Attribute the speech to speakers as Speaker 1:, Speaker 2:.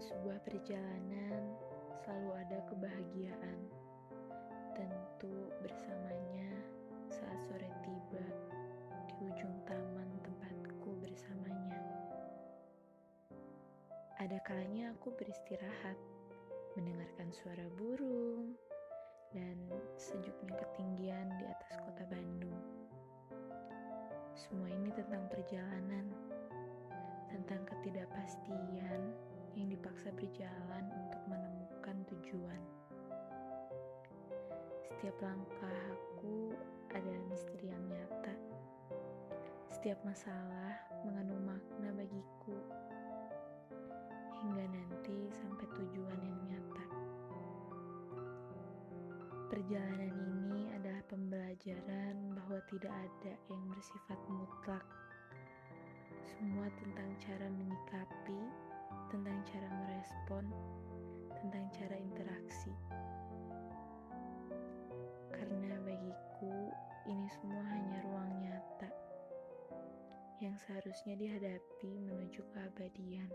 Speaker 1: sebuah perjalanan selalu ada kebahagiaan. Tentu bersamanya saat sore tiba di ujung taman tempatku bersamanya. Ada kalanya aku beristirahat, mendengarkan suara burung, dan sejuknya ketinggian di atas kota Bandung. Semua ini tentang perjalanan, berjalan untuk menemukan tujuan. Setiap langkah aku adalah misteri yang nyata. Setiap masalah mengandung makna bagiku. Hingga nanti sampai tujuan yang nyata. Perjalanan ini adalah pembelajaran bahwa tidak ada yang bersifat mutlak. Semua tentang cara cara interaksi. Karena bagiku ini semua hanya ruang nyata yang seharusnya dihadapi menuju keabadian.